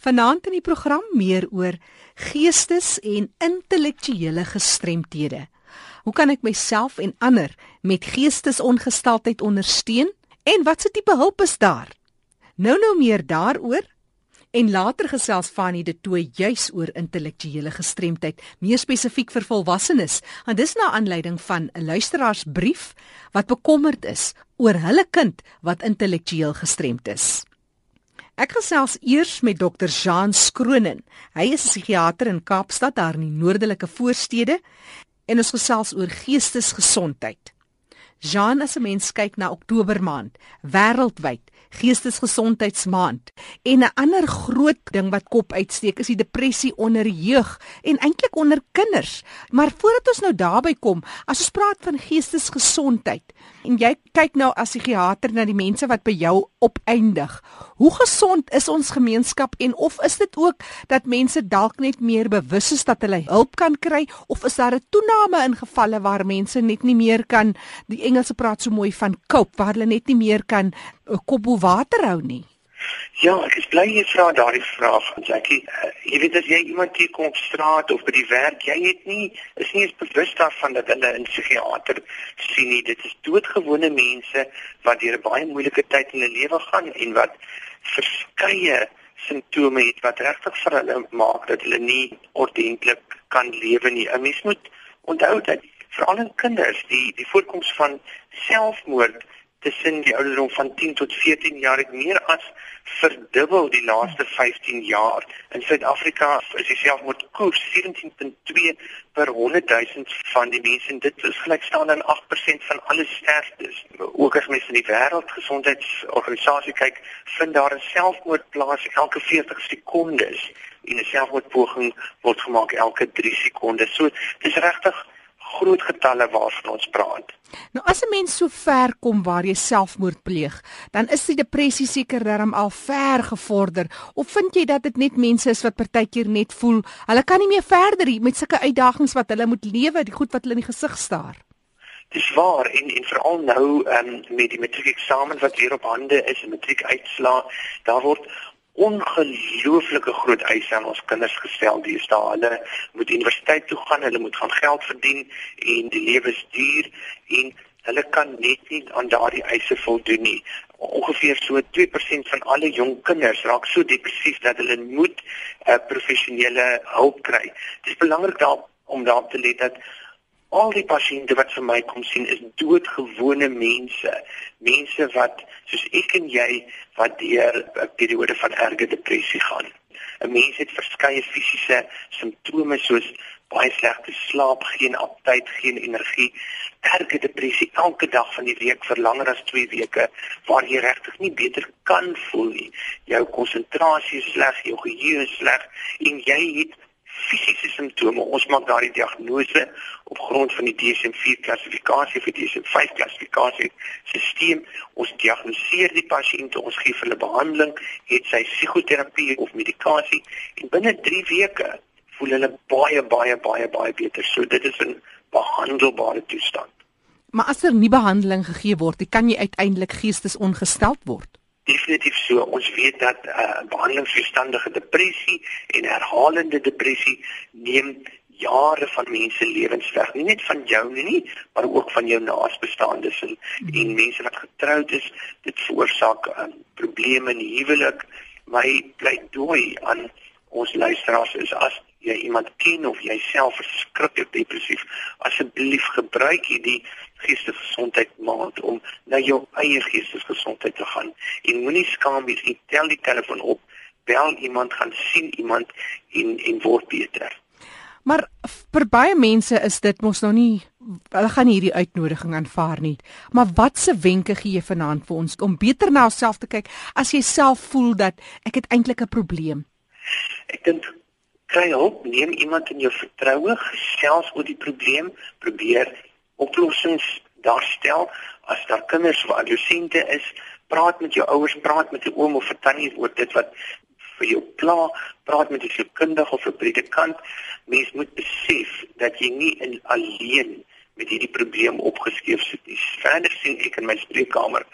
Vanaand in die program meer oor geestes- en intellektuele gestremthede. Hoe kan ek myself en ander met geestesongesteldheid ondersteun en watse tipe hulp is daar? Nou nou meer daaroor en later gesels Fanny de Tooy juis oor intellektuele gestremdheid, meer spesifiek vir volwassenes. En dis na aanleiding van 'n luisteraarsbrief wat bekommerd is oor hulle kind wat intellektueel gestremd is. Ek gesels eers met dokter Jean Skronen. Hy is 'n psigiater in Kaapstad daar in die noordelike voorstede en ons gesels oor geestesgesondheid. Jean, as 'n mens kyk na Oktober maand, wêreldwyd Geestesgesondheidsmaand en 'n ander groot ding wat kop uitsteek is die depressie onder jeug en eintlik onder kinders. Maar voordat ons nou daarby kom, as ons praat van geestesgesondheid en jy kyk nou as psigiater na die mense wat by jou opeindig, hoe gesond is ons gemeenskap en of is dit ook dat mense dalk net meer bewus is dat hulle hulp kan kry of is daar 'n toename in gevalle waar mense net nie meer kan die Engelse praat so mooi van cope waar hulle net nie meer kan 'n kop bo water hou nie. Ja, ek is bly jy vra daardie vraag, Jackie. Uh, jy weet as jy iemand hier kom op straat of by die werk, jy het nie is nie eens bewus daarvan dat hulle 'n psigiater sien nie. Dit is doodgewone mense wat deur 'n baie moeilike tyd in hulle lewe gaan en wat verskeie simptome het wat regtig vir hulle maak dat hulle nie ordentlik kan lewe nie. 'n Mens moet onthou dat veral in kinders die die voorkoms van selfmoord tussen die ouderdom van 10 tot 14 jaar het meer as verdubbel die laaste 15 jaar. In Suid-Afrika is die selfmoordkoers 17.2 per 100 000 van die mense en dit is gelykstaande aan 8% van alle sterftes. Ook as mens in die wêreldgesondheidsorganisasie kyk, vind daar 'n selfmoord plaas elke 40 sekondes en 'n selfmoordpoging word gemaak elke 3 sekondes. So dis regtig groot getalle waarvan ons praat. Nou as 'n mens so ver kom waar jy selfmoord pleeg, dan is die depressie seker darm al ver gevorder. Of vind jy dat dit net mense is wat partykeer net voel, hulle kan nie meer verder met sulke uitdagings wat hulle moet lewe, die goed wat hulle in die gesig staar? Dis waar en en veral nou um, met die matriekeksamen wat weer op hande is en matriekuitslae, daar word ongelooflike groot eise aan ons kinders gestel. Die is daar hulle moet universiteit toe gaan, hulle moet gaan geld verdien en die lewe is duur en hulle kan net nie aan daardie eise voldoen nie. Ongeveer so 2% van alle jong kinders raak so depressief dat hulle moet 'n uh, eh, professionele hulp kry. Dit is belangrik daar om daarop te let dat al die pasiënte wat vir my kom sien is doodgewone mense, mense wat soos ek en jy wat deur 'n periode van erge depressie gaan. 'n Mens het verskeie fisiese simptome soos baie slegte slaap, geen aptyt, geen energie, erge depressie elke dag van die week vir langer as 2 weke waar jy regtig nie beter kan voel nie. Jou konsentrasie is sleg, jou geheue is sleg en jy het fisiese simptome. Ons maak daardie diagnose op grond van die DSM-4 klassifikasie vir DSM-5 klassifikasie stelsel. Ons diagnoseer die pasiënt, ons gee hulle behandeling, het sy psigoterapie of medikasie en binne 3 weke voel hulle baie baie baie baie beter. So dit is 'n behandelbare toestand. Maar as er nie behandeling gegee word, kan jy uiteindelik geestesongesteld word definitief so. Ons weet dat uh, behandelingsverstandige depressie en herhalende depressie neem jare van mense lewens weg. Nie net van jou nie, maar ook van jou naasbestaandes en, en mense wat getroud is. Dit veroorsaak um, probleme in huwelik. My pleidooi aan ons luisteraars is as jy iemand ken of jouself verskriklik depressief, asseblief gebruik hierdie geestesgesondheid maand om na jou eie geestesgesondheid te gaan. En moenie skaam wees nie, tel die telefoon op, bel iemand, gaan sien iemand en en word beter. Maar vir baie mense is dit mos nou nie hulle gaan hierdie uitnodiging aanvaar nie. Maar watse wenke gee jy vanaand vir ons om beter na jouself te kyk as jy self voel dat ek het eintlik 'n probleem? Ek dink kry hulp, neem iemand in jou vertroue, gesels oor die probleem, probeer oplossings daarstel. As daar kinders of adolessente is, praat met jou ouers, praat met jou oom of tannie oor dit wat vir jou pla, praat met 'n sielkundige of 'n predikant. Mens moet besef dat jy nie in alleen met hierdie probleem opgeskeef sit nie. Verder sien ek in my spreekkamer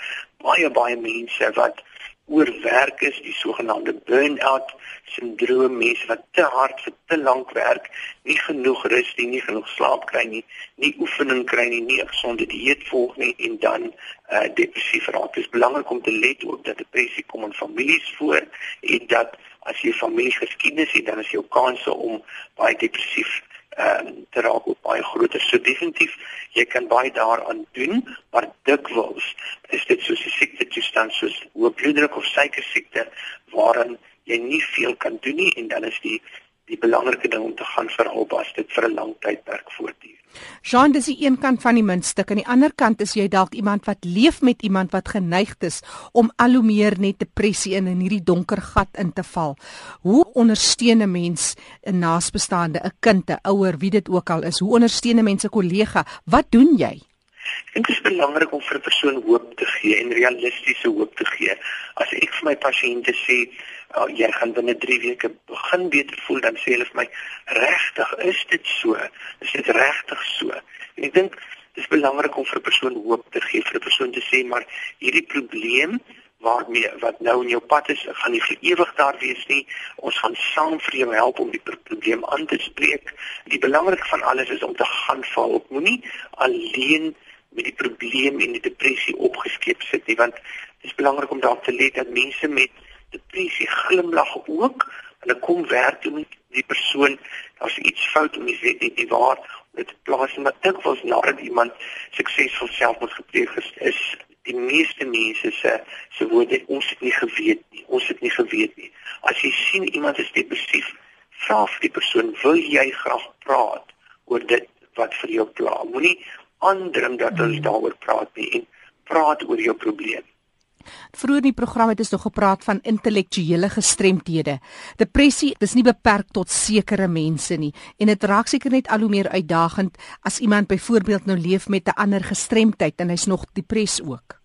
baie baie mense wat oorwerk is, die sogenaamde burn-out sindroom, mense wat te hard vir te lank werk, nie genoeg rus nie, nie genoeg slaap kry nie, nie oefening kry nie, nie gesonde dieet volg nie en dan uh, depressief raak. Dit is belangrik om te let op dat depressie kom in families voor en dat as jy familiegeskiedenis het, dan is jou kanse om baie depressief ehm um, te raak op baie groter. So definitief jy kan baie daaraan doen, maar dikwels is dit soos 'n siekte toestand soos hoë bloeddruk of suiker siekte waarin jy nie veel kan doen nie en dan is die die belangrike ding om te gaan hulp as dit vir 'n lang tydperk voortduur. Jean, dis die een kant van die muntstuk. Aan die ander kant is jy dalk iemand wat leef met iemand wat geneig is om al hoe meer net depressie in in hierdie donker gat in te val. Hoe ondersteun 'n mens 'n naasbestaande, 'n kind, 'n ouer, wie dit ook al is? Hoe ondersteun 'n mens 'n kollega? Wat doen jy? Ek dink dit is belangrik om vir 'n persoon hoop te gee en realistiese hoop te gee. As ek vir my pasiënte sê, oh, jy gaan binne 3 weke begin beter voel dan sê hulle vir my regtig is dit so? Is dit regtig so? En ek dink dit is belangrik om vir 'n persoon hoop te gee vir 'n persoon te sê maar hierdie probleem waarmee wat nou in jou pad is gaan nie vir ewig daar wees nie. Ons gaan saam vir jou help om die probleem aan te spreek. Die belangrikste van alles is om te gaan val op moenie alleen met die probleem en die depressie opgeskep sit nie want dit is belangrik om daarop te let dat mense met depressie glimlag ook. Hulle kom werk toe met die persoon, daar's iets fout om jy weet net nie waar dit plaas nie, maar dit was nadat iemand suksesvol selfmoord gepleeg het, is die meeste mense se se woorde ons het nie geweet nie. Ons het nie geweet nie. As jy sien iemand is depressief, vra vir die persoon, "Wil jy graag praat oor dit wat vir jou pla?" Moenie aandring dat ons hmm. daaroor praat nie en praat oor jou probleem. Vroeger in die program het ons nog gepraat van intellektuele gestremthede. Depressie is nie beperk tot sekere mense nie en dit raak seker net al hoe meer uitdagend as iemand byvoorbeeld nou leef met 'n ander gestremdheid en hy's nog depress ook.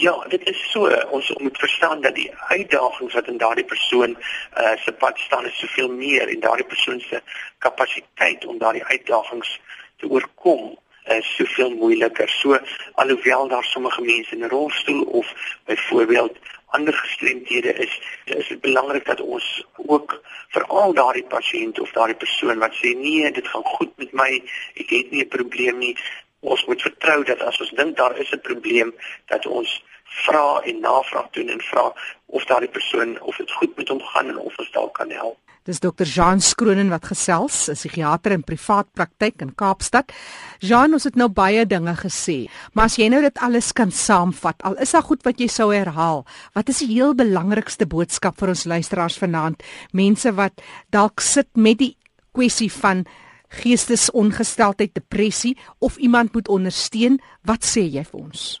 Ja, dit is so. Ons moet verstaan dat die uitdagings wat in daardie persoon uh se pad staan is soveel meer en daardie persoon se kapasiteit om daardie uitdagings te oorkom is soveel moeiliker. So alhoewel daar sommige mense in 'n rolstoel of byvoorbeeld ander gestremdhede is, is dit belangrik dat ons ook vir al daardie pasiënt of daardie persoon wat sê nee, dit gaan goed met my, ek het nie 'n probleem nie, ons moet vertrou dat as ons dink daar is 'n probleem, dat ons vra en navraag doen en vra of daardie persoon of dit goed met hom gaan en of ons dalk kan help. Dis Dr. Jean Skronen wat gesels, 'n psigiater in privaat praktyk in Kaapstad. Jean, ons het nou baie dinge gesê, maar as jy nou dit alles kan saamvat, al is daar goed wat jy sou herhaal, wat is die heel belangrikste boodskap vir ons luisteraars vanaand? Mense wat dalk sit met die kwessie van geestesongesteldheid, depressie of iemand moet ondersteun, wat sê jy vir ons?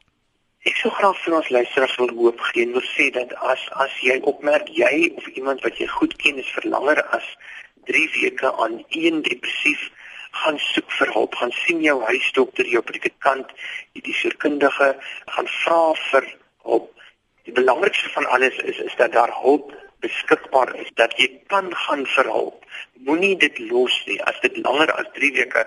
Ek sou graag vir ons luisteraars wil hoop gee en wil sê dat as as jy opmerk jy of iemand wat jy goed ken is vir langer as 3 weke aan een depressief gaan soek vir hulp, gaan sien jou huisdokter, jou predikant, die sielkundige, gaan vra vir hulp. Die belangrikste van alles is is dat daar hulp beskikbaar is dat jy kan gaan vir hulp. Moenie dit los nie. As dit langer as 3 weke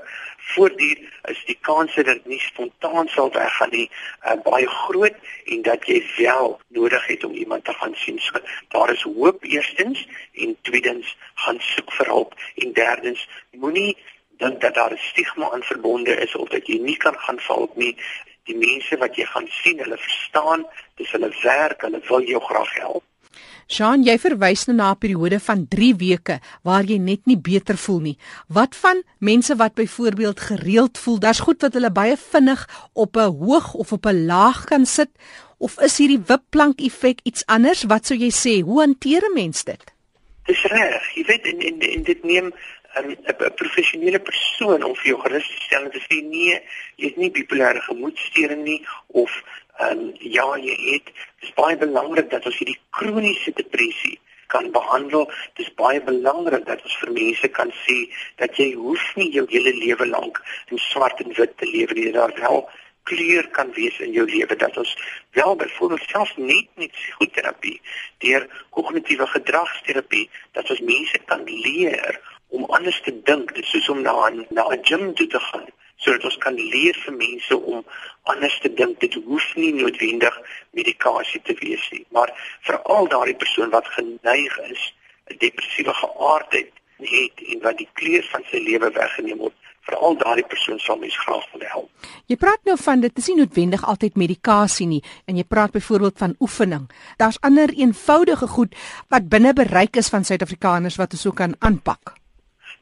voortduur, is die kans dat dit nie spontaan sal weggaan nie, uh, baie groot en dat jy wel nodig het om iemand te gaan sien. So, daar is hoop eerstens en tweedens gaan soek vir hulp en derdens moenie dink dat daar 'n stigma aan verbonde is of dat jy nie kan gaan help nie. Die mense wat jy gaan sien, hulle verstaan, dis hulle werk, hulle wil jou graag help. Jean, jy verwys nou na 'n periode van 3 weke waar jy net nie beter voel nie. Wat van mense wat byvoorbeeld gereeld voel, daar's goed wat hulle baie vinnig op 'n hoog of op 'n laag kan sit of is hierdie wipplank effek iets anders? Wat sou jy sê? Hoe hanteer 'n mens dit? Dis reg. Jy weet in in, in dit neem 'n 'n professionele persoon om vir jou gerus te stel en te sê nee, jy het nie bipolêre gemoedstoornis nie of ehm um, ja, jy het dis baie belangrik dat ons hierdie kroniese depressie kan behandel. Dis baie belangrik dat ons vir mense kan sê dat jy hoef nie jou hele lewe lank in swart en wit te lewe nie. Daar wel kleur kan wees in jou lewe dat ons wel byvoorbeeld selfs net met psigoterapie, deur kognitiewe gedragsterapie, dat ons mense kan leer om anders te dink. Dit is soos om na 'n na 'n gym toe te gaan sodat ons kan leer vir mense om anders te dink. Dit hoef nie noodwendig medikasie te wees nie, maar veral daardie persoon wat geneig is 'n depressiewe geaardheid het en wat die kleur van sy lewe weggeneem word veral daardie persoon sal mens graag wil help. Jy praat nou van dit is nie noodwendig altyd medikasie nie en jy praat byvoorbeeld van oefening. Daar's ander eenvoudige goed wat binne bereik is van Suid-Afrikaners wat ons ook kan aanpak.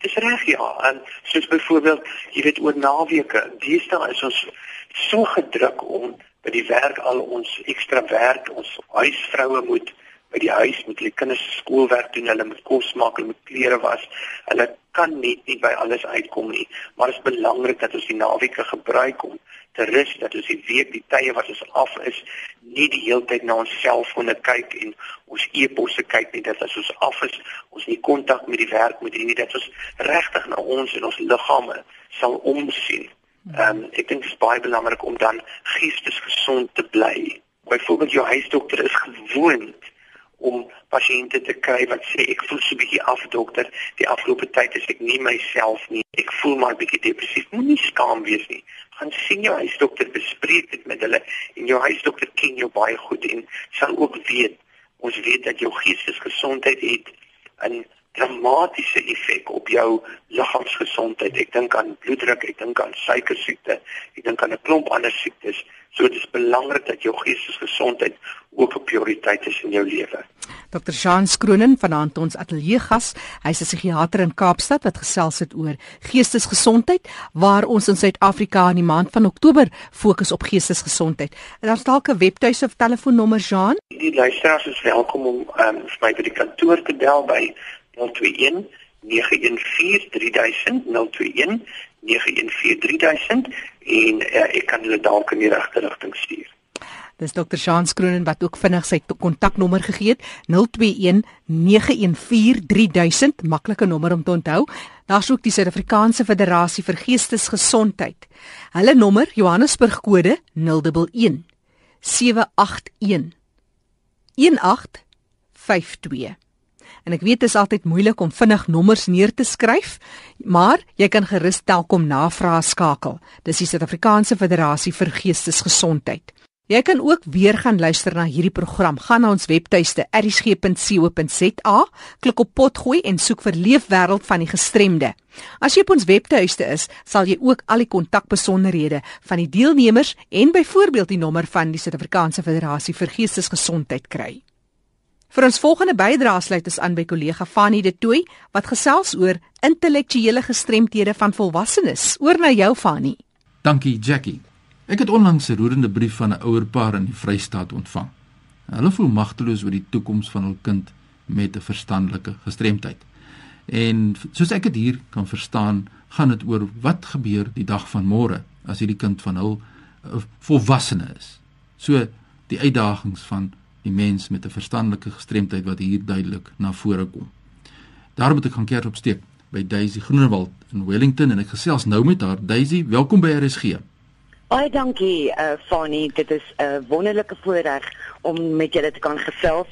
Dis reg ja, en soos byvoorbeeld, jy weet oor naweke, deesdae is ons so gedruk om by die werk al ons ekstra werk, ons huisvroue moet by die huis met hulle kinders skoolwerk doen, hulle moet kos maak, hulle moet klere was. Hulle kan net nie by alles uitkom nie, maar dit is belangrik dat ons die naweke gebruik om te rus, dat ons die week, die tye wat ons af is, nie die hele tyd na ons selfone kyk en ons e-posse kyk nie, dat as ons af is, ons nie kontak met die werk moet hê nie, dat ons regtig na ons en ons liggame sal omsien. Ehm um, ek dink dit is baie belangrik om dan geestesgesond te bly. Byvoorbeeld jou huisdokter is gewoond om pasiënte te kry wat sê ek voel so bietjie af dokter. Die afgelope tyd is ek nie myself nie. Ek voel maar bietjie depressief. Moenie skaam wees nie. Gaan sien jou huisdokter bespreek dit met hulle en jou huisdokter ken jou baie goed en sal ook weet ons weet dat jou geestesgesondheid het 'n dramatiese effek op jou liggaamsgesondheid ek dink aan bloeddruk ek dink aan suiker siekte ek dink aan 'n klomp ander siektes So dit is belangrik dat jou geestesgesondheid ook 'n prioriteit is in jou lewe. Dr. Jean Skronen vanaand ons ateljee gas. Hy's 'n psigiater in Kaapstad wat gesels het oor geestesgesondheid waar ons in Suid-Afrika in die maand van Oktober fokus op geestesgesondheid. En daar's dalk 'n webtuis of telefoonnommer Jean? Die luisteraars is welkom om um, vir my by die kantoor te bel by 021 914 3000 021 914 3000 en uh, ek kan hulle dalk in die regte rigting stuur. Dis Dr. Jean Skronen wat ook vinnig sy kontaknommer gegee het 021 914 3000 maklike nommer om te onthou. Daar's ook die Suid-Afrikaanse Federasie vir Geestesgesondheid. Hulle nommer Johannesburg kode 011 781 1852 En ek weet dit is altyd moeilik om vinnig nommers neer te skryf, maar jy kan gerus telkom navraag skakel. Dis die Suid-Afrikaanse Federasie vir Geestesgesondheid. Jy kan ook weer gaan luister na hierdie program. Gaan na ons webtuiste erisg.co.za, klik op potgooi en soek vir Leefwêreld van die Gestremde. As jy op ons webtuiste is, sal jy ook al die kontakbesonderhede van die deelnemers en byvoorbeeld die nommer van die Suid-Afrikaanse Federasie vir Geestesgesondheid kry. Vir ons volgende bydrae sluit ons aan by kollega Fanny De Tooy wat gesels oor intellektuele gestremthede van volwassenes. Oor na jou Fanny. Dankie Jackie. Ek het onlangs 'n roerende brief van 'n ouer paar in die Vrystaat ontvang. Hulle voel magteloos oor die toekoms van hul kind met 'n verstandelike gestremdheid. En soos ek dit hier kan verstaan, gaan dit oor wat gebeur die dag van môre as hierdie kind van hul 'n volwassene is. So die uitdagings van die mens met 'n verstandelike gestremdheid wat hier duidelik na vore kom. Daarom moet ek gaan keer opsteek by Daisy Groenewald in Wellington en ek gesels nou met haar. Daisy, welkom by RSG. Baie dankie, uh Fanny. Dit is 'n uh, wonderlike voorreg om met julle te kan gesels.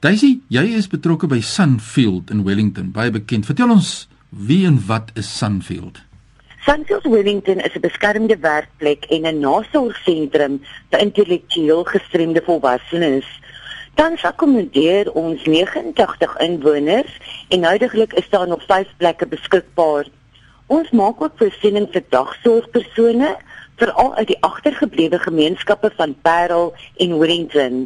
Daisy, jy is betrokke by Sunfield in Wellington, baie bekend. Vertel ons wie en wat is Sunfield? Sunfield Wellington is 'n beskermde werkplek en 'n nasorgsentrum vir intellektueel gestremde volwassenes. Tans akkommodeer ons 89 inwoners en huidigelik is daar nog 5 plekke beskikbaar. Ons maak ook voorsiening vir dagsorgpersone veral uit die agtergeblewe gemeenskappe van Parel en Wellington.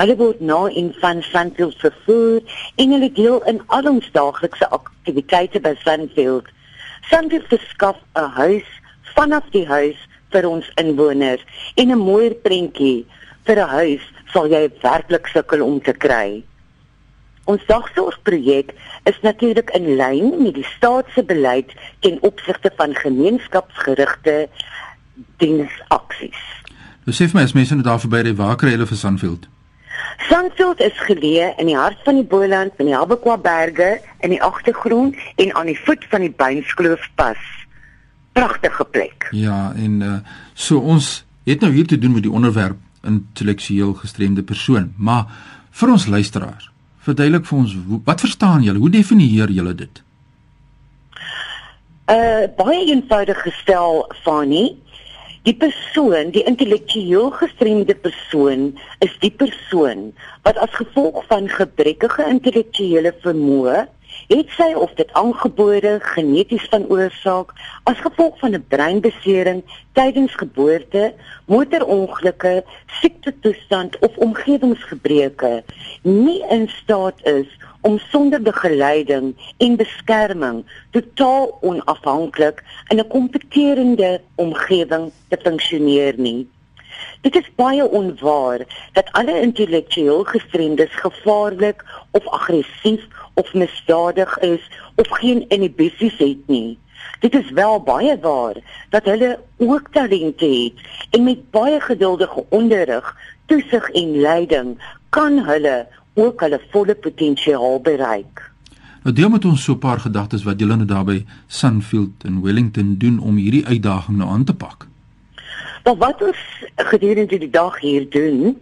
Hulle word na en van Sunfield vervoer en hulle deel in al ons daaglikse aktiwiteite by Sunfield. Sunfield verskaf 'n huis vanaf die huis vir ons inwoners en 'n mooi prentjie vir 'n huis sal jy werklik sukkel om te kry. Ons dagsorgprojek is natuurlik in lyn met die staat se beleid ten opsigte van gemeenskapsgerigte diensaksies. Nou sê vir my as mense nou daar verby ry, waar kry hulle vir Sunfield? Sunfield is geleë in die hart van die Boland, in die Habekwa berge, in die agtergrond en aan die voet van die Beinskloofpas. Pragtige plek. Ja, en uh, so ons het nou hier te doen met die onderwerp intellektueel gestremde persoon. Maar vir ons luisteraars, verduidelik vir ons wat verstaan julle? Hoe definieer julle dit? Uh baie eenvoudig gestel, Fani. Die persoon, die intellektueel gestremde persoon, is die persoon wat as gevolg van gebrekkige intellektuele vermoë het sy of dit aangebore geneties van oorsaak as gevolg van 'n breinbesering tydens geboorte, motorongelukke, siektetoestand of omgewingsgebreke nie in staat is om sonder begeleiding en beskerming totaal onafhanklik in 'n kompeterende omgewing te funksioneer nie. Dit is baie onwaar dat alle intellektueel gestremdes gevaarlik of aggressief of misdadig is of geen inhibisies het nie. Dit is wel baie waar dat hulle ook talente het en met baie geduldige onderrig, toesig en leiding kan hulle ook hulle volle potensiaal bereik. Nou deel met ons so 'n paar gedagtes wat julle nou daar by Sunfield in Wellington doen om hierdie uitdaging nou aan te pak. Maar wat ons gedurende die dag hier doen,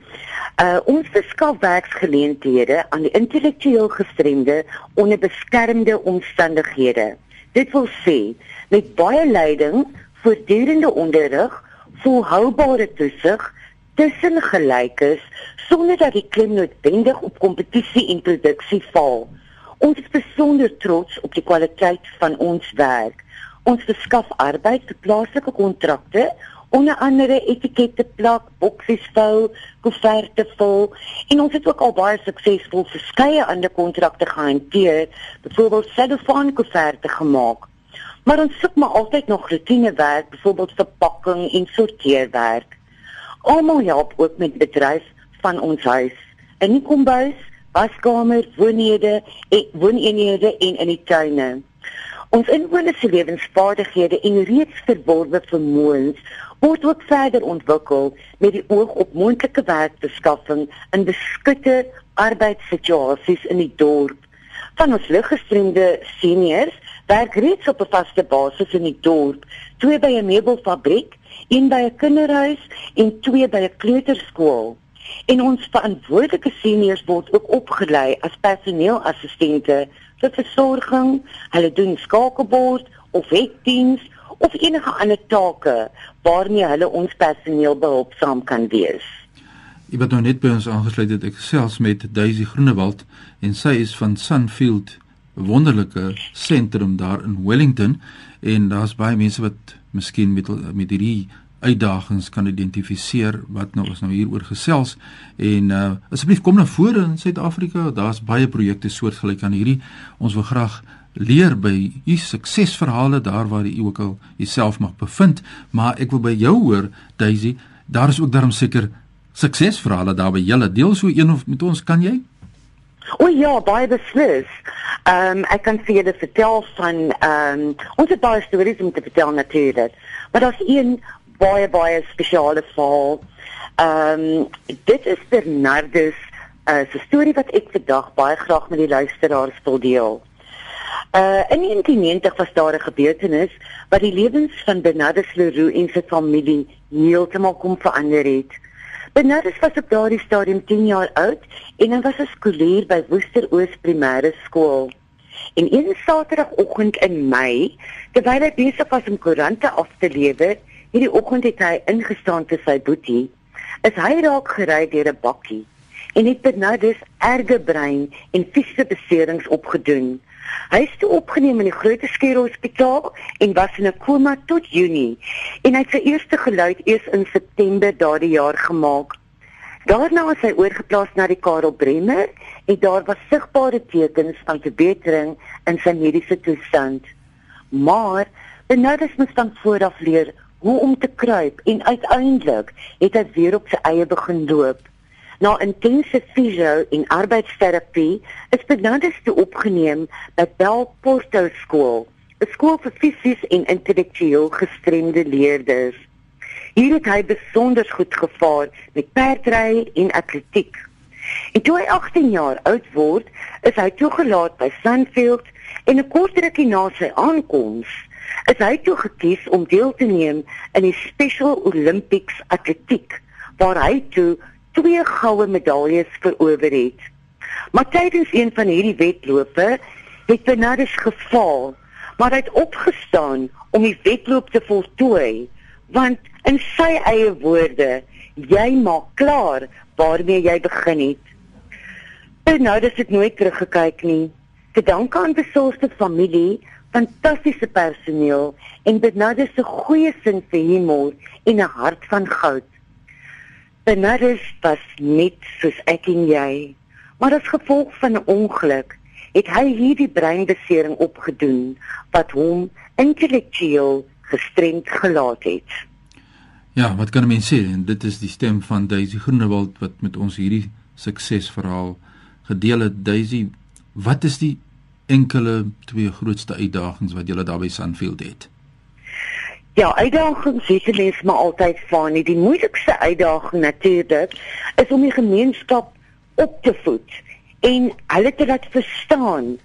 Uh ons verskaf werksgeleenthede aan die intellektueel gestremde onder beskermde omstandighede. Dit wil sê met baie leiding, voortdurende onderrig, volhoubare toesig tussen gelykes sonder dat die klem noodwendig op kompetisie en produksie val. Ons is besonder trots op die kwaliteit van ons werk. Ons verskaf arbeid vir plaaslike kontrakte onder andere etikette plak, boksies vou, koeverte vul en ons het ook al baie suksesvol verskeie ander kontrakte gehanteer, byvoorbeeld selfoon koeverte gemaak. Maar ons soek maar altyd nog routinewerk, byvoorbeeld verpakking en sorteerwerk. Almal help ook met bedryf van ons huis. In die kombuis, waskamer, woonhede, wooneenhede en in die tuine. Ons inwoners se lewensvaardighede en reeds verworwe vermoëns word ook verder ontwikkel met die oog op moontlike werkbeskaffing in beskutte arbeidssituasies in die dorp. Van ons liggestremde seniors werk reeds op 'n vaste basis in die dorp, twee by 'n meubelfabriek, een by 'n kinderhuis en twee by 'n kleuterskool. En ons verantwoordelike seniors word ook opgelei as personeelassistente vir versorging, hulle doen skakelbord of hekdiens of enige ander take waarmee hulle ons personeel behulpsaam kan wees. Ek het nou net by ons aangesluit het ek selfs met Daisy Groenewald en sy is van Sunfield wonderlike sentrum daar in Wellington en daar's baie mense wat miskien met met hierdie uitdagings kan identifiseer wat nou ons nou hier oor gesels en uh, asseblief kom na vore in Suid-Afrika daar's baie projekte soortgelyk aan hierdie ons wil graag leer by u suksesverhale daar waar u ook al jouself mag bevind, maar ek wil by jou hoor Daisy, daar is ook darm seker suksesverhale daar by julle. Deel so een of met ons, kan jy? O ja, baie beslis. Ehm um, ek kan vir julle vertel van ehm um, ons het baie stories om te vertel natuurlik. Maar daar's een baie baie spesiale verhaal. Ehm um, dit is Bernardus uh, se storie wat ek vandag baie graag met die luisteraars wil deel. Uh in 1990 was daar 'n gebeurtenis wat die lewens van Bernardus Leroux en sy familie heeltemal kom verander het. Bernardus was op daardie stadium 10 jaar oud en hy was 'n skoolier by Woesteroos Primêre Skool. En een Saterdagoggend in Mei, terwyl hy besig was om koerante af te lewer, hierdie oggend het hy ingestaan te sy boetie, is hy raak gery deur 'n bakkie en het Bernardus erge brein en fisiese beserings opgedoen. Hy is toe opgeneem in die Groot Skeer Hospitaal en was in 'n koma tot Junie en hy het sy eerste geluid eers in September daardie jaar gemaak. Daarna is hy oorgeplaas na die Karel Bremer en daar was sigbare tekens van verbetering in sy mediese toestand. Maar Benaders moes dan vooraf leer hoe om te kruip en uiteindelik het hy weer op sy eie begin loop. Na intense fisio en arbeidsterapie is Bernardus toe opgeneem by Bell Porto skool, 'n skool vir fisies en intellektueel gestremde leerders. Hier het hy besonder goed gevaar met perdry en atletiek. En toe hy 18 jaar oud word, is hy toegelaat by Sunfield en 'n kort rukkie na sy aankoms is hy toe gekies om deel te neem in die Special Olympics atletiek waar hy toe twee goue medaljes verower het. Maar tydens een van hierdie wedlope het Bernardus geval, maar hy het opgestaan om die wedloop te voltooi want in sy eie woorde jy maak klaar waarmee jy begin het. En dis dit nooit teruggekyk nie. Te danke aan besorgde familie, fantastiese personeel en dis 'n goeie sin vir humor en 'n hart van goud. Benaders was net soos ek en jy, maar as gevolg van 'n ongeluk het hy hierdie breinbesering opgedoen wat hom intellektueel gestremd gelaat het. Ja, wat kan 'n mens sê? En dit is die stem van Daisy Groenewald wat met ons hierdie suksesverhaal gedeel het. Daisy, wat is die enkele twee grootste uitdagings wat julle daar by Sunfield het? Ja, uitdagings sekerlik maar altyd van. Die moeilikste uitdaging natuurlik is om die gemeenskap op te voed en hulle te laat verstaan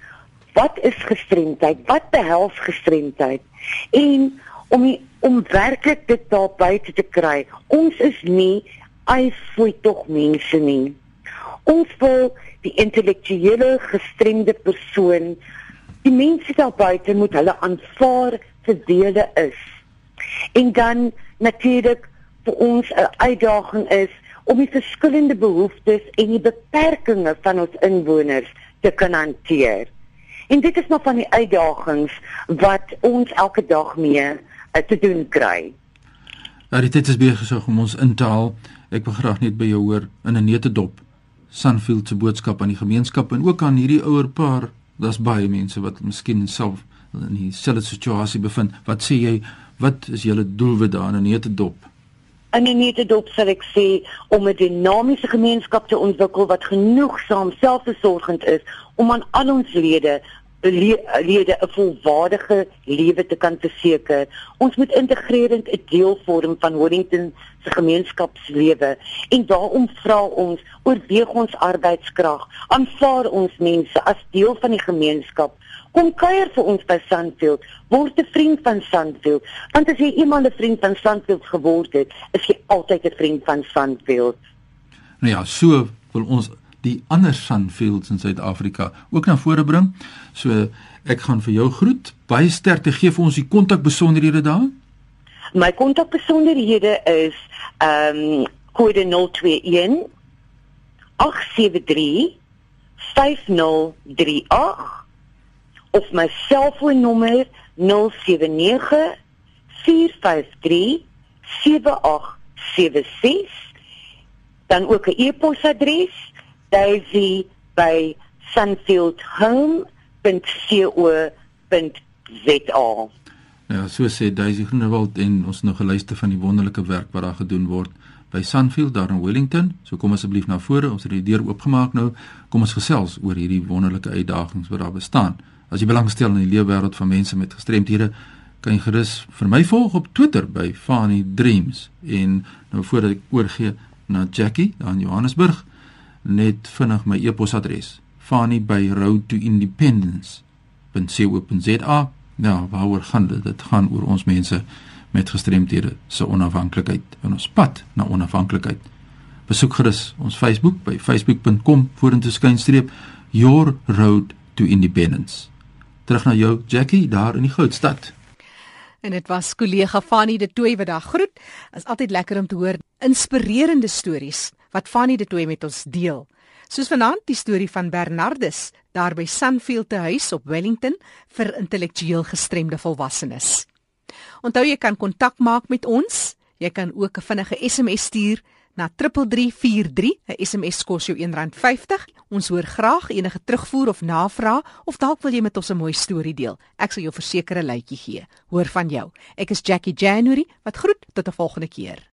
wat is gestremdheid, wat behels gestremdheid en om die, om werklik dit daar buite te kry. Ons is nie eifooi tog mense nie. Ons wil die intellektuele gestremde persoon die mense daar buite moet hulle aanvaar vir dele is. En dan natuurlik vir ons 'n uitdaging is om die verskillende behoeftes en die beperkings van ons inwoners te kan hanteer. En dit is maar van die uitdagings wat ons elke dag mee uh, te doen kry. Ja, dit is besig om ons in te haal. Ek wil graag net by jou hoor in 'n netedop Sunfield se boodskap aan die gemeenskap en ook aan hierdie ouer paar. Daar's baie mense wat miskien self in dieselfde situasie bevind. Wat sê jy? Wat is julle doelwit daar in 'n netedop? In 'n netedop sal ek sê om 'n dinamiese gemeenskap te ontwikkel wat genoegsaam selfversorgend is om aan al ons lede lede 'n volwaardige lewe te kan verseker. Ons moet integrerend 'n deel vorm van Wellington se gemeenskapslewe en daarom vra ons oorweeg ons arbeidskrag, aanvaar ons mense as deel van die gemeenskap. Kom kuier vir ons by Sandfield, word 'n vriend van Sandfield, want as jy eendag 'n vriend van Sandfield geword het, is jy altyd 'n vriend van Sandfield. Nou ja, so wil ons die ander Sunfields in Suid-Afrika ook na vore bring. So ek gaan vir jou groet. Baie sterkte gee vir ons die kontakbesonderhede daar. My kontakbesonderhede is ehm um, kode 021 873 5038 of my selfoonnommer 079 453 7876 dan ook 'n e-posadres Daisy by sunfieldhome.co.za. Ja, so sê Daisy Groenewald en ons nog geluister van die wonderlike werk wat daar gedoen word by Sunfield daar in Wellington. So kom asseblief na vore, ons het die deur oopgemaak nou. Kom ons gesels oor hierdie wonderlike uitdagings wat daar bestaan. As jy belangstel in die leefwêreld van mense met gestremthede, kan jy gerus vir my volg op Twitter by Fanny Dreams en nou voordat ek oorgie na Jackie daar in Johannesburg net vinnig my e-posadres fani@roadtoindependence.co.za. Nou, waaroor gaan dit? Dit gaan oor ons mense met gestremthede se onafhanklikheid en ons pad na onafhanklikheid. Besoek gerus ons Facebook by facebook.com vorentoe skynstreep your road to independence. Terug na jou Jackie daar in die Goudstad. En dit was kollega Fanny de Tooi wat daar groet. Is altyd lekker om te hoor inspirerende stories wat Fanny de Tooi met ons deel. Soos vanaand die storie van Bernardus daar by Sunfield te huis op Wellington vir intellektueel gestremde volwassenes. Onthou jy kan kontak maak met ons. Jy kan ook 'n vinnige SMS stuur na 3343. 'n SMS kos jou R1.50. Ons hoor graag enige terugvoer of navraag of dalk wil jy met ons 'n mooi storie deel. Ek sal jou verseker 'n luitjie gee. Hoor van jou. Ek is Jackie January wat groet tot 'n volgende keer.